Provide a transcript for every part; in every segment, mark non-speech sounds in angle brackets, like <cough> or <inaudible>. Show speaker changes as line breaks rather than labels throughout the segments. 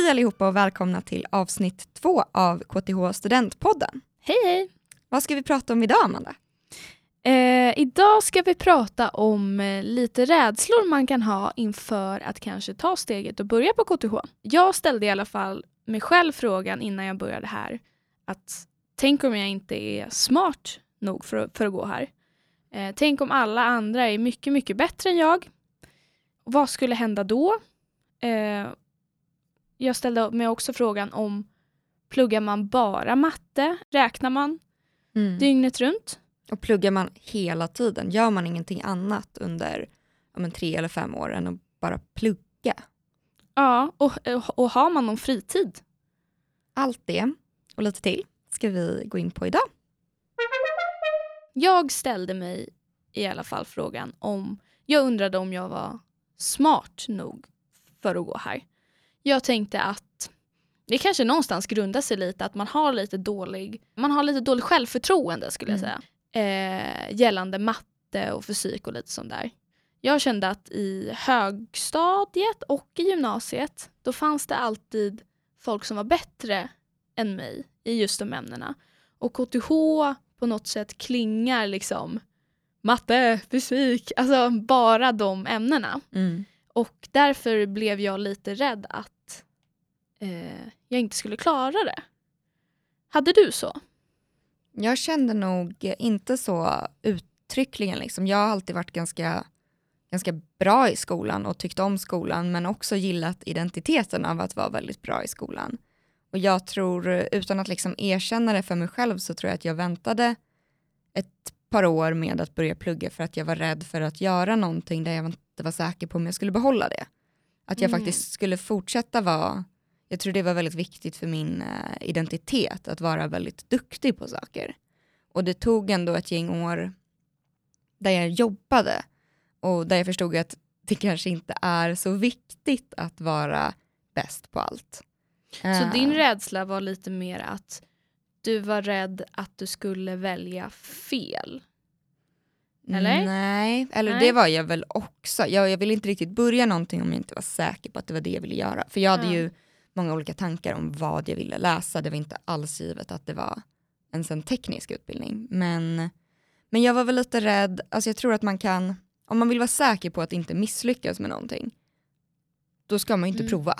Hej allihopa och välkomna till avsnitt två av KTH Studentpodden.
Hej hej!
Vad ska vi prata om idag Amanda?
Eh, idag ska vi prata om eh, lite rädslor man kan ha inför att kanske ta steget och börja på KTH. Jag ställde i alla fall mig själv frågan innan jag började här att tänk om jag inte är smart nog för, för att gå här. Eh, tänk om alla andra är mycket, mycket bättre än jag. Vad skulle hända då? Eh, jag ställde mig också frågan om pluggar man bara matte? Räknar man
Mm.
dygnet runt?
Och pluggar man hela tiden, gör man ingenting annat under men, tre eller fem år än att bara plugga?
Ja, och, och, och har man någon fritid?
Allt det och lite till ska vi gå in på idag.
Jag ställde mig i alla fall frågan om, jag undrade om jag var smart nog för att gå här. Jag tänkte att det kanske någonstans grundar sig lite att man har lite dålig, man har lite dåligt självförtroende skulle jag säga. Eh, gällande matte och fysik och lite sånt där. Jag kände att i högstadiet och i gymnasiet då fanns det alltid folk som var bättre än mig i just de ämnena. Och KTH på något sätt klingar liksom matte, fysik, alltså bara de ämnena.
Mm.
Och därför blev jag lite rädd att eh, jag inte skulle klara det. Hade du så?
Jag kände nog inte så uttryckligen. Liksom. Jag har alltid varit ganska, ganska bra i skolan och tyckt om skolan men också gillat identiteten av att vara väldigt bra i skolan. Och jag tror, utan att liksom erkänna det för mig själv, så tror jag att jag väntade ett par år med att börja plugga för att jag var rädd för att göra någonting där jag inte var säker på om jag skulle behålla det. Att jag
Mm.
faktiskt skulle fortsätta vara, jag tror det var väldigt viktigt för min eh, identitet, att vara väldigt duktig på saker. Och det tog ändå ett gäng år där jag jobbade och där jag förstod att det kanske inte är så viktigt att vara bäst på allt.
Så
Eh,
din rädsla var lite mer att du var rädd att du skulle välja fel? Eller?
Nej, eller
Nej.
det var jag väl också. Jag, jag ville inte riktigt börja någonting om jag inte var säker på att det var det jag ville göra. För jag hade
Ja.
ju många olika tankar om vad jag ville läsa. Det var inte alls givet att det var en sån teknisk utbildning. Men, men jag var väl lite rädd, alltså jag tror att man kan, om man vill vara säker på att inte misslyckas med någonting, då ska man ju inte
Mm.
prova.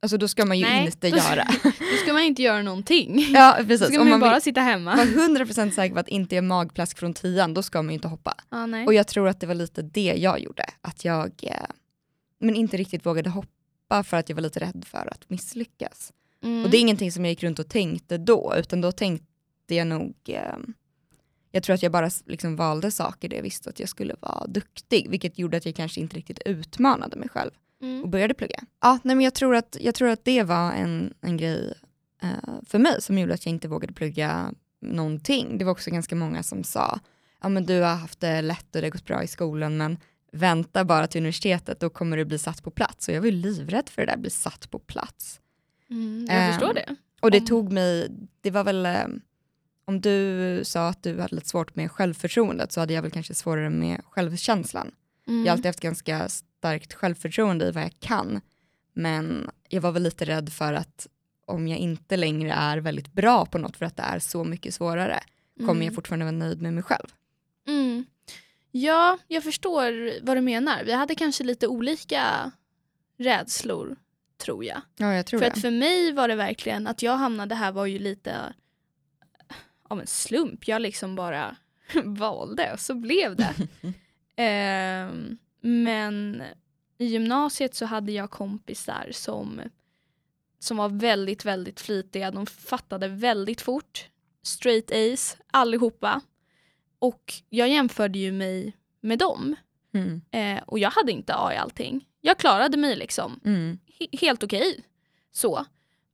Alltså då ska man ju
Nej.
inte göra. <laughs>
Då ska man inte göra någonting.
ja
Då
precis,
ska
om
man ju
man
bara
vill
sitta hemma.
vara 100% säker på att inte är magplask från tian, då ska man ju inte hoppa.
Nej.
Och jag tror att det var lite det jag gjorde. Att jag eh, men inte riktigt vågade hoppa för att jag var lite rädd för att misslyckas.
Mm.
Och det är ingenting som jag gick runt och tänkte då, utan då tänkte jag nog, eh, jag tror att jag bara liksom valde saker där jag visste att jag skulle vara duktig, vilket gjorde att jag kanske inte riktigt utmanade mig själv och
Mm.
började plugga. Ja, nej men jag tror att, jag tror att det var en, en grej eh, för mig som gjorde att jag inte vågade plugga någonting. Det var också ganska många som sa, ja men du har haft det lätt och det har gått bra i skolan men vänta bara till universitetet, då kommer du bli satt på plats. Och jag var ju livrädd för det där, bli satt på plats.
Mm, jag
Ehm,
förstår det.
Och det
Om-
tog mig, det var väl, eh, om du sa att du hade lite svårt med självförtroendet så hade jag väl kanske svårare med självkänslan.
Mm.
Jag har alltid haft ganska starkt självförtroende i vad jag kan. Men jag var väl lite rädd för att om jag inte längre är väldigt bra på något för att det är så mycket svårare, kommer
Mm.
jag fortfarande vara nöjd med mig själv.
Mm. Ja, jag förstår vad du menar. Vi hade kanske lite olika rädslor, tror jag.
Ja, jag tror
För
det.
att för mig var det verkligen, att jag hamnade här var ju lite av en slump. Jag liksom bara <laughs> valde och så blev det. <laughs> Ehm, men i gymnasiet så hade jag kompisar som, som var väldigt, väldigt flitiga. De fattade väldigt fort. Straight A's, allihopa. Och jag jämförde ju mig med dem.
Mm.
Eh, och jag hade inte A i allting. Jag klarade mig liksom
Mm.
he- helt okej. Så.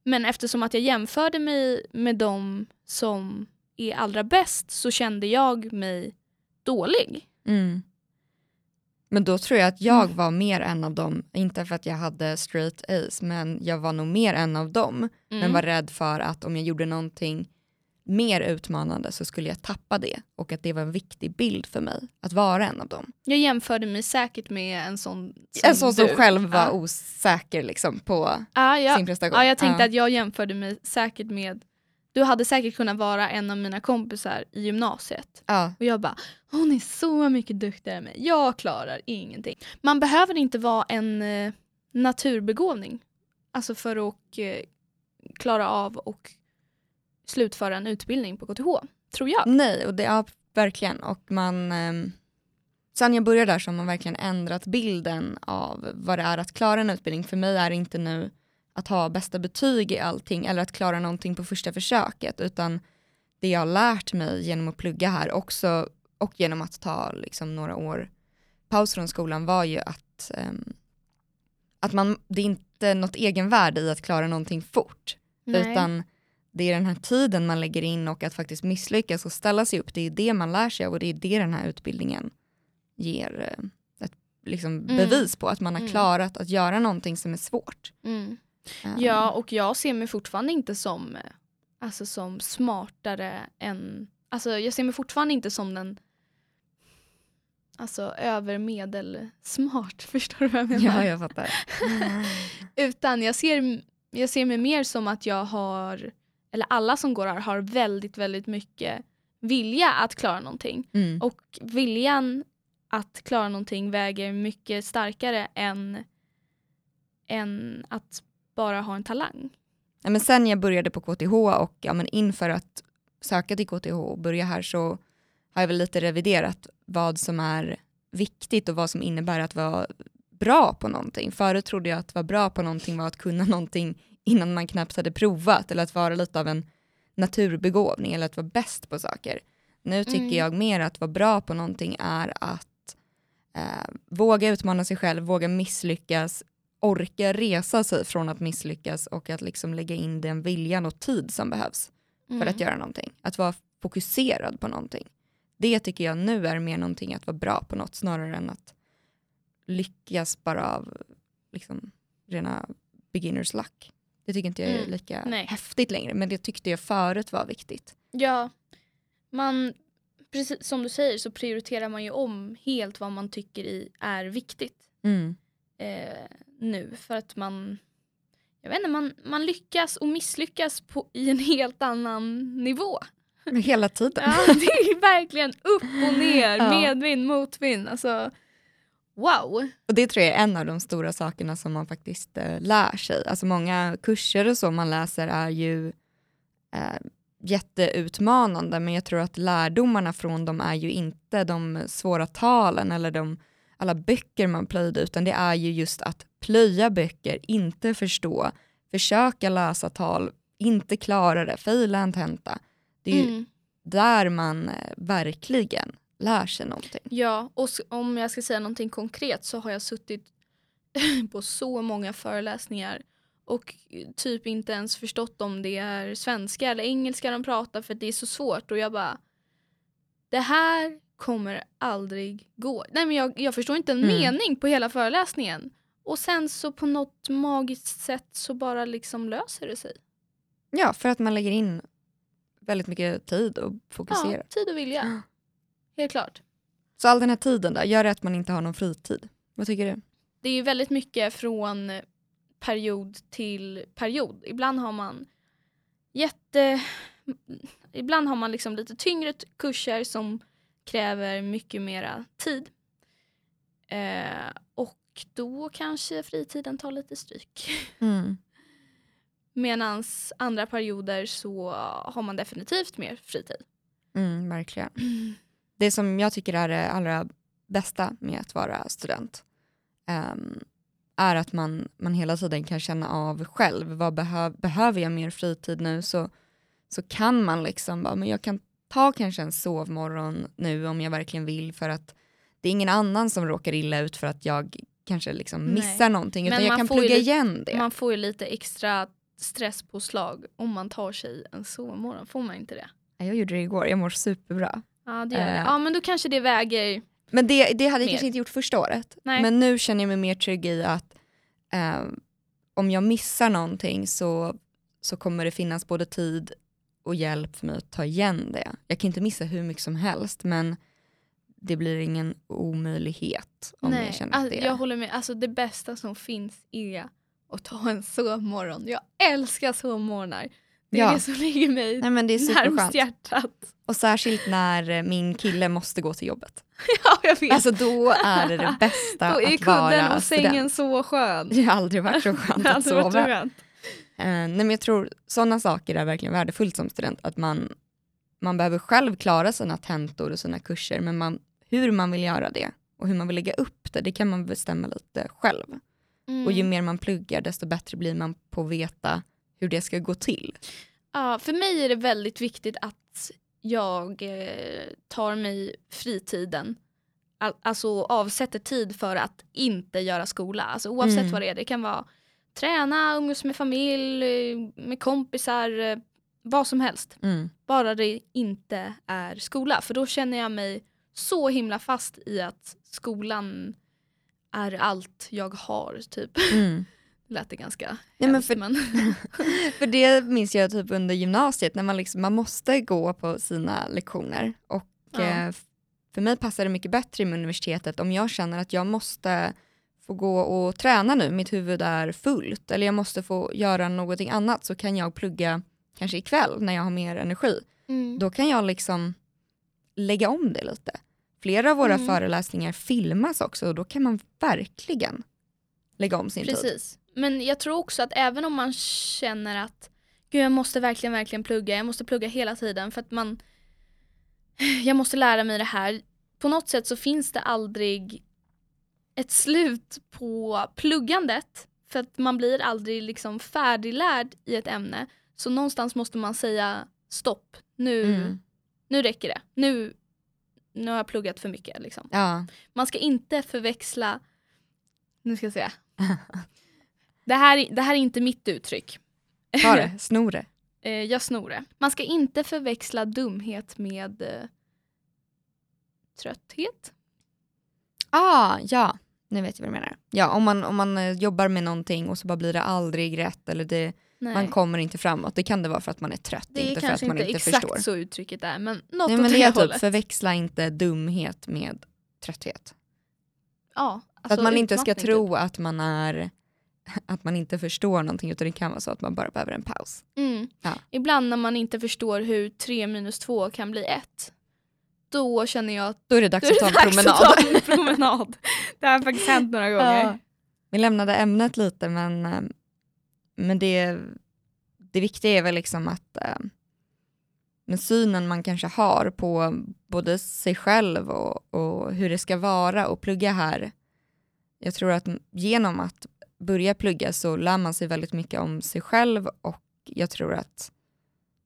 Men eftersom att jag jämförde mig med dem som är allra bäst så kände jag mig dålig.
Mm. Men då tror jag att jag
Mm.
var mer en av dem, inte för att jag hade straight A's, men jag var nog mer en av dem.
Mm.
Men var rädd för att om jag gjorde någonting mer utmanande så skulle jag tappa det och att det var en viktig bild för mig att vara en av dem.
Jag jämförde mig säkert med en sån som
En sån som
du.
själv var
Ja.
osäker liksom på
Ja, ja.
sin prestation.
ja, jag tänkte
Ja.
att jag jämförde mig säkert med du hade säkert kunnat vara en av mina kompisar i gymnasiet.
Ja,
Och jag bara, hon är så mycket duktigare än mig. Jag klarar ingenting. Man behöver inte vara en eh, naturbegåvning. Alltså för att eh, klara av och slutföra en utbildning på KTH. Tror jag.
nej, och det, ja, verkligen. Och man, ehm, sen jag började där så har man verkligen ändrat bilden av vad det är att klara en utbildning. För mig är det inte nu att ha bästa betyg i allting eller att klara någonting på första försöket utan det jag har lärt mig genom att plugga här också och genom att ta liksom, några år paus från skolan var ju att, ehm, att man, det är inte något egenvärde i att klara någonting fort utan det är den här tiden man lägger in och att faktiskt misslyckas och ställa sig upp, det är det man lär sig av och det är det den här utbildningen ger eh, ett liksom,
Mm.
bevis på, att man har
Mm.
klarat att göra någonting som är svårt.
Mm.
Um,
Ja, och jag ser mig fortfarande inte som, eh, alltså, som smartare än... Alltså, jag ser mig fortfarande inte som den alltså, övermedel smart. <laughs> Förstår du vad jag menar?
Ja, jag fattar. <laughs>
Utan jag ser, jag ser mig mer som att jag har, eller alla som går här har väldigt, väldigt mycket vilja att klara någonting.
Mm.
Och viljan att klara någonting väger mycket starkare än, än att bara ha en talang.
Ja, men sen jag började på KTH och ja, men inför att söka till KTH och börja här så har jag väl lite reviderat vad som är viktigt och vad som innebär att vara bra på någonting. Förut trodde jag att vara bra på någonting var att kunna <laughs> någonting innan man knappt hade provat eller att vara lite av en naturbegåvning eller att vara bäst på saker. Nu tycker
Mm.
jag mer att vara bra på någonting är att eh, våga utmana sig själv, våga misslyckas, orka resa sig från att misslyckas och att liksom lägga in den viljan och tid som behövs för
Mm.
att göra någonting. Att vara fokuserad på någonting. Det tycker jag nu är mer någonting att vara bra på något snarare än att lyckas bara av liksom, rena beginners luck. Det tycker inte jag är
Mm.
lika
Nej.
häftigt längre men det tyckte jag förut var viktigt.
Ja, man, precis som du säger så prioriterar man ju om helt vad man tycker i är viktigt eh, nu för att man jag vet inte, man, man lyckas och misslyckas på, i en helt annan nivå.
Men Hela tiden.
Ja, det är verkligen upp och ner,
Ja.
medvind, motvind. Alltså, wow.
Och det tror jag är en av de stora sakerna som man faktiskt eh, lär sig. Alltså många kurser och så man läser är ju eh, jätteutmanande men jag tror att lärdomarna från dem är ju inte de svåra talen eller de, alla böcker man plöjde utan det är ju just att plöja böcker, inte förstå, försöka läsa tal, inte klara det, faila en tenta. Det är ju
Mm.
där man eh, verkligen lär sig någonting.
Ja, och om jag ska säga någonting konkret så har jag suttit <laughs> på så många föreläsningar och typ inte ens förstått om det är svenska eller engelska de pratar för det är så svårt och jag bara det här kommer aldrig gå. Nej men jag, jag förstår inte en
Mm.
mening på hela föreläsningen. Och sen så på något magiskt sätt så bara liksom löser det sig.
Ja, för att man lägger in väldigt mycket tid och fokuserar.
Ja, tid och vilja. Helt klart.
Så all den här tiden där, gör det att man inte har någon fritid? Vad tycker du?
det är ju väldigt mycket från period till period. Ibland har man jätte... Ibland har man liksom lite tyngre kurser som kräver mycket mera tid. Eh, och då kanske fritiden tar lite stryk. <laughs> Medan andra perioder så har man definitivt mer fritid.
Mm, verkligen. <clears throat> Det som jag tycker är det allra bästa med att vara student ehm, är att man, man hela tiden kan känna av själv, vad behöv, behöver jag mer fritid nu så, så kan man liksom, bara, men jag kan ta kanske en sovmorgon nu om jag verkligen vill för att det är ingen annan som råkar illa ut för att jag kanske liksom
Nej.
missar någonting utan
Men
jag kan plugga
lite-
igen det.
Man får ju lite extra stresspåslag om man tar sig en sovmorgon. Får man inte det?
Jag gjorde det igår, jag mår superbra.
Ja, det gör det.
Eh.
Ja, men då kanske det väger...
Men det, det hade jag
Mer.
kanske inte gjort första året.
Nej.
Men nu känner jag mig mer trygg i att eh, om jag missar någonting så, så kommer det finnas både tid och hjälp för mig att ta igen det. Jag kan inte missa hur mycket som helst men det blir ingen omöjlighet om
Nej,
jag känner
alltså,
det är.
jag håller med. Alltså, det bästa som finns är att ta en sovmorgon. Jag älskar sovmorgnar. Det är
Ja.
det som ligger mig
Nej, men det är
närmst hjärtat.
Och särskilt när min kille måste gå till jobbet. <laughs>
Ja, jag vet.
Alltså då är det det bästa
Då är
att vara
kudden och sängen
student.
så skön.
Det har aldrig varit så skönt att sova.
skönt.
Eh, nej, men jag tror sådana saker är verkligen värdefullt som student. Att man, man behöver själv klara sina tentor och sina kurser men man, hur man vill göra det och hur man vill lägga upp det, det kan man bestämma lite själv.
Mm.
Och ju mer man pluggar desto bättre blir man på att veta hur det ska gå till.
Ja, för mig är det väldigt viktigt att jag eh, tar mig fritiden. Al- alltså avsätter tid för att inte göra skola. Alltså oavsett
Mm.
vad det är. Det kan vara träna, umgås med familj, eh, med kompisar, eh, vad som helst.
Mm.
Bara det inte är skola. För då känner jag mig så himla fast i att skolan är allt jag har. Typ.
Mm.
Det <laughs> lät det ganska
men
hemskt,
för-
men... <laughs>
För det minns jag typ under gymnasiet när man, liksom, man måste gå på sina lektioner. Och
Ja.
eh, för mig passar det mycket bättre med universitetet om jag känner att jag måste få gå och träna nu, mitt huvud är fullt. Eller jag måste få göra någonting annat så kan jag plugga kanske ikväll när jag har mer energi.
Mm.
Då kan jag liksom lägga om det lite. Flera av våra
Mm.
föreläsningar filmas också och då kan man verkligen lägga om sin tid.
Precis. Men jag tror också att även om man känner att Gud, jag måste verkligen, verkligen plugga. Jag måste plugga hela tiden för att man <sighs> jag måste lära mig det här. På något sätt så finns det aldrig ett slut på pluggandet för att man blir aldrig liksom färdiglärd i ett ämne. Så någonstans måste man säga stopp. Nu,
Mm.
nu räcker det. Nu, nu har jag pluggat för mycket. Liksom.
Ja.
Man ska inte förväxla, nu ska jag se. <laughs> Det här, det här är inte mitt uttryck.
Ta det, sno det. <laughs>
Eh, jag snor det. Man ska inte förväxla dumhet med eh, trötthet.
Ah, ja, nu vet jag vad du menar. Ja, om man, om man eh, jobbar med någonting och så bara blir det aldrig rätt eller det,
Nej.
man kommer inte framåt. Det kan det vara för att man är trött,
det är
inte för att
kanske
man
inte,
inte
exakt
förstår.
så uttrycket är men något
Nej,
åt
men det
det
är typ,
hållet.
förväxla inte dumhet med trötthet.
ja,
Så
alltså
att man inte ska tro att man är <laughs> att man inte förstår någonting utan det kan vara så att man bara behöver en paus.
Typ. Mm.
Ja.
Ibland när man inte förstår hur 3 minus 2 kan bli 1 då känner jag att
Då är det dags <laughs>
är
att
det
ta en
dags
promenad.
att ta en promenad. <laughs> Det har faktiskt hänt några gånger.
Ja. Vi lämnade ämnet lite men, eh, men det, det viktiga är väl liksom att eh, med synen man kanske har på både sig själv och, och hur det ska vara och plugga här. Jag tror att genom att börja plugga så lär man sig väldigt mycket om sig själv och jag tror att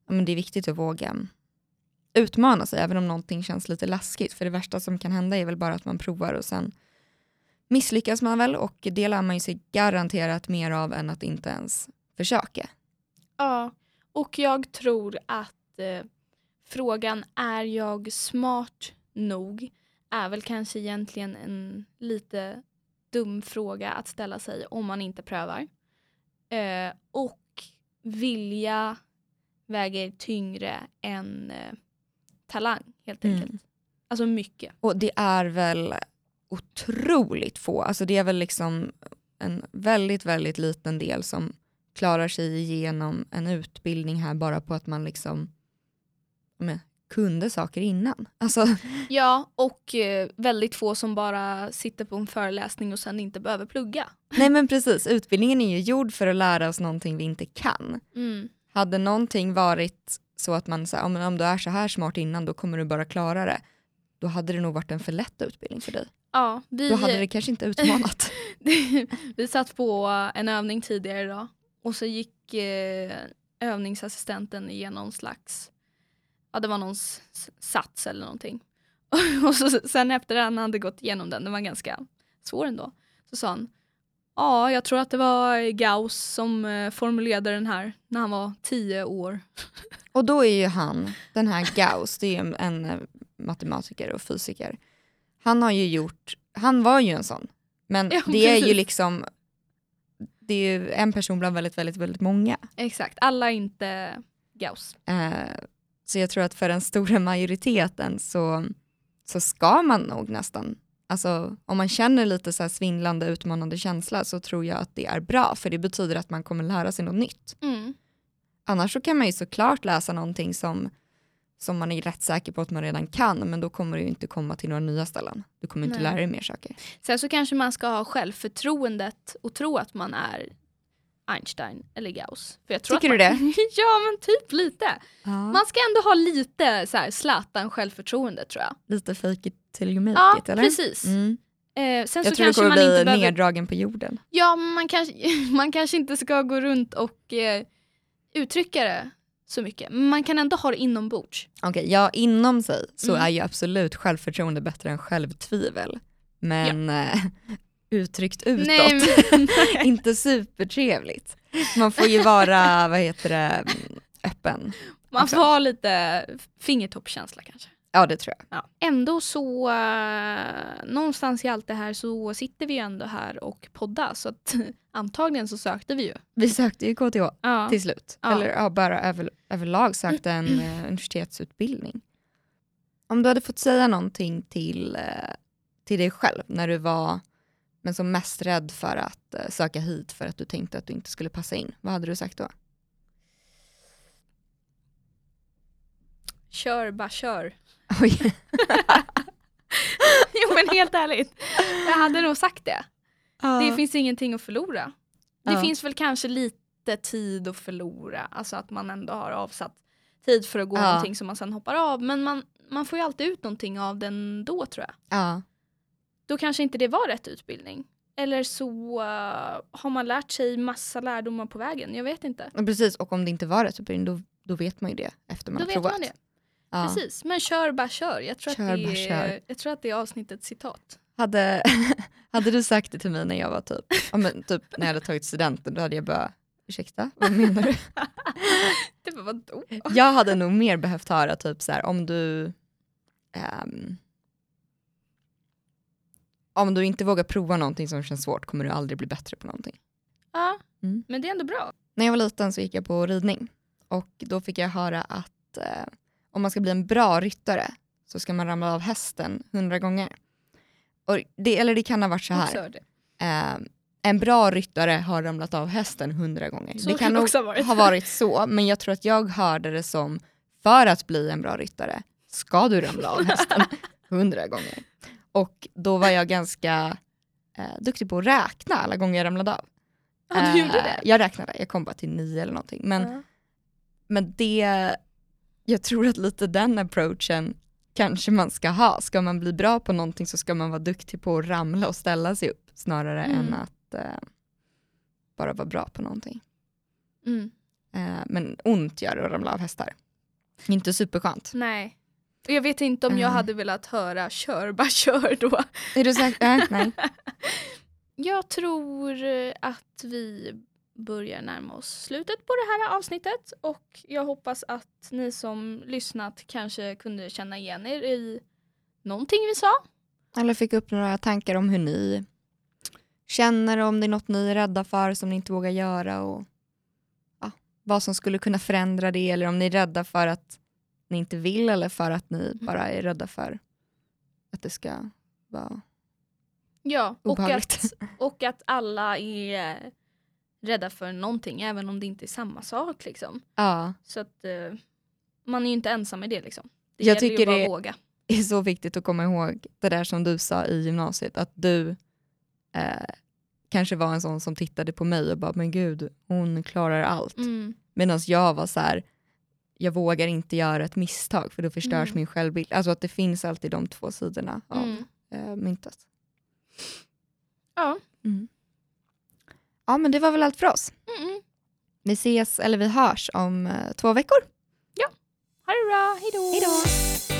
ja, men det är viktigt att våga utmana sig även om någonting känns lite läskigt. För det värsta som kan hända är väl bara att man provar och sen misslyckas man väl och det lär man ju sig garanterat mer av än att inte ens försöka.
Ja, och jag tror att eh, frågan är jag smart nog är väl kanske egentligen en lite dum fråga att ställa sig om man inte prövar. Eh, och vilja väger tyngre än eh, talang helt
Mm.
enkelt. Alltså mycket.
Och det är väl otroligt få, alltså det är väl liksom en väldigt, väldigt liten del som klarar sig igenom en utbildning här bara på att man liksom men, kunde saker innan. Alltså, <laughs>
Ja, och eh, väldigt få som bara sitter på en föreläsning och sen inte behöver plugga. <laughs>
nej men precis, utbildningen är ju gjord för att lära oss någonting vi inte kan.
Mm.
Hade någonting varit så att man säger, ja, om du är så här smart innan då kommer du bara klara det. Då hade det nog varit en för lätt utbildning för dig.
Ja, vi,
Då hade det kanske inte utmanat. <laughs>
vi satt på en övning tidigare idag och så gick eh, övningsassistenten igenom slags, ja det var någon sats eller någonting. <laughs> och så, sen efter han hade gått igenom den, den var ganska svår ändå, så sa han Ja, jag tror att det var Gauss som eh, formulerade den här när han var tio år. <laughs>
Och då är ju han, den här Gauss, det är ju en eh, matematiker och fysiker. Han har ju gjort, han var ju en sån. Men
Ja,
det är ju
precis.
liksom, det är ju en person bland väldigt, väldigt, väldigt många.
Exakt, alla är inte Gauss.
Eh, så jag tror att för den stora majoriteten så, så ska man nog nästan, alltså om man känner lite så här svindlande utmanande känsla så tror jag att det är bra för det betyder att man kommer lära sig något nytt.
Mm.
Annars så kan man ju såklart läsa någonting som, som man är rätt säker på att man redan kan men då kommer du inte komma till några nya ställen. Du kommer inte
Nej.
lära dig mer saker.
Sen så kanske man ska ha självförtroendet och tro att man är Einstein eller Gauss. För jag tror
Tycker
att
du
man... <laughs> ja men typ lite.
Ja.
Man ska ändå ha lite så här Zlatan självförtroende tror jag.
Lite fake it till you make
Ja
it eller?
precis.
Mm.
Eh, sen
Jag
så
tror du kommer
man
bli
behöver...
neddragen på jorden.
Ja man kanske, <laughs> man kanske inte ska gå runt och eh, uttrycka det så mycket. Men man kan ändå ha det inombords.
Okej, ja inom sig så
Mm.
är ju absolut självförtroende bättre än självtvivel. Men eh, uttryckt utåt,
Nej, men, <laughs>
inte supertrevligt. Man får ju vara, <laughs> vad heter det, mm, öppen.
man
också.
får ha lite fingertoppskänsla kanske.
Ja det tror jag.
Ja. Ändå så, eh, någonstans i allt det här så sitter vi ju ändå här och poddar så att <laughs> antagligen så sökte vi ju.
Vi sökte ju KTH
Ja.
till slut.
Ja.
Eller ja, bara över, överlag sökte en eh, universitetsutbildning. Om du hade fått säga någonting till, eh, till dig själv när du var men som mest rädd för att eh, söka hit för att du tänkte att du inte skulle passa in, vad hade du sagt då?
Kör, bara kör.
Oj. <laughs>
jo men helt ärligt, jag hade nog sagt det. Det finns ingenting att förlora. Det finns väl kanske lite tid att förlora, alltså att man ändå har avsatt tid för att gå
Ja.
någonting som man sen hoppar av. Men man, man får ju alltid ut någonting av den då tror jag. Då kanske inte det var rätt utbildning. Eller så eh, har man lärt sig massa lärdomar på vägen, jag vet inte.
Precis, och om det inte var rätt utbildning då, då vet man ju det efter man
Då
har
vet
provat.
man det.
Ja.
Precis, men kör bara kör. Jag tror,
Kör,
att, det
kör.
är, jag tror att det är avsnittets citat.
Hade, <laughs> hade du sagt det till mig när jag var typ, men typ när jag hade tagit studenten, då hade jag bara, ursäkta, vad menar du? <laughs>
Det var vadå?
Jag hade nog mer behövt höra typ så här, om du ehm, om du inte vågar prova någonting som känns svårt kommer du aldrig bli bättre på någonting.
Ja,
Mm.
men det är ändå bra.
När jag var liten så gick jag på ridning och då fick jag höra att eh, om man ska bli en bra ryttare så ska man ramla av hästen hundra gånger. Och det, eller det kan ha varit så här. Eh, en bra ryttare har ramlat av hästen hundra gånger.
Så
det kan nog
varit.
ha varit så, men jag tror att jag hörde det som för att bli en bra ryttare ska du ramla av <laughs> hästen hundra gånger. Och då var jag ganska eh, duktig på att räkna alla gånger jag ramlade av.
Ja, du
Eh,
gjorde det?
Jag räknade, jag kom bara till nio eller någonting. Men,
Ja.
men det, jag tror att lite den approachen kanske man ska ha. Ska man bli bra på någonting så ska man vara duktig på att ramla och ställa sig upp snarare
Mm.
än att eh, bara vara bra på någonting.
Mm.
Eh, men ont gör det att ramla av hästar. Inte superskönt.
Nej. Och jag vet inte om jag
Eh.
hade velat höra kör, bara kör då.
Är du säker? Äh, nej. <laughs>
Jag tror eh, att vi börjar närma oss slutet på det här avsnittet och jag hoppas att ni som lyssnat kanske kunde känna igen er i någonting vi sa.
Eller fick upp några tankar om hur ni känner, om det är något ni är rädda för som ni inte vågar göra och ja, vad som skulle kunna förändra det eller om ni är rädda för att ni inte vill eller för att ni bara är rädda för att det ska vara
Ja, och att, <laughs> och att alla är rädda för någonting även om det inte är samma sak liksom.
Ja,
Så att eh, man är ju inte ensam i det liksom. Det
Jag
gäller ju
tycker
bara
det-
att våga.
det är så viktigt att komma ihåg det där som du sa i gymnasiet, att du eh, kanske var en sån som tittade på mig och bara, men gud, hon klarar allt.
Mm.
Medan jag var så här, jag vågar inte göra ett misstag för då förstörs
Mm.
min självbild. Alltså att det finns alltid de två sidorna av
Mm.
eh, myntet.
Ja.
Ja men det var väl allt för oss.
Mm.
Vi ses, eller vi hörs om eh, två veckor.
Ha det bra, hejdå!
Hejdå!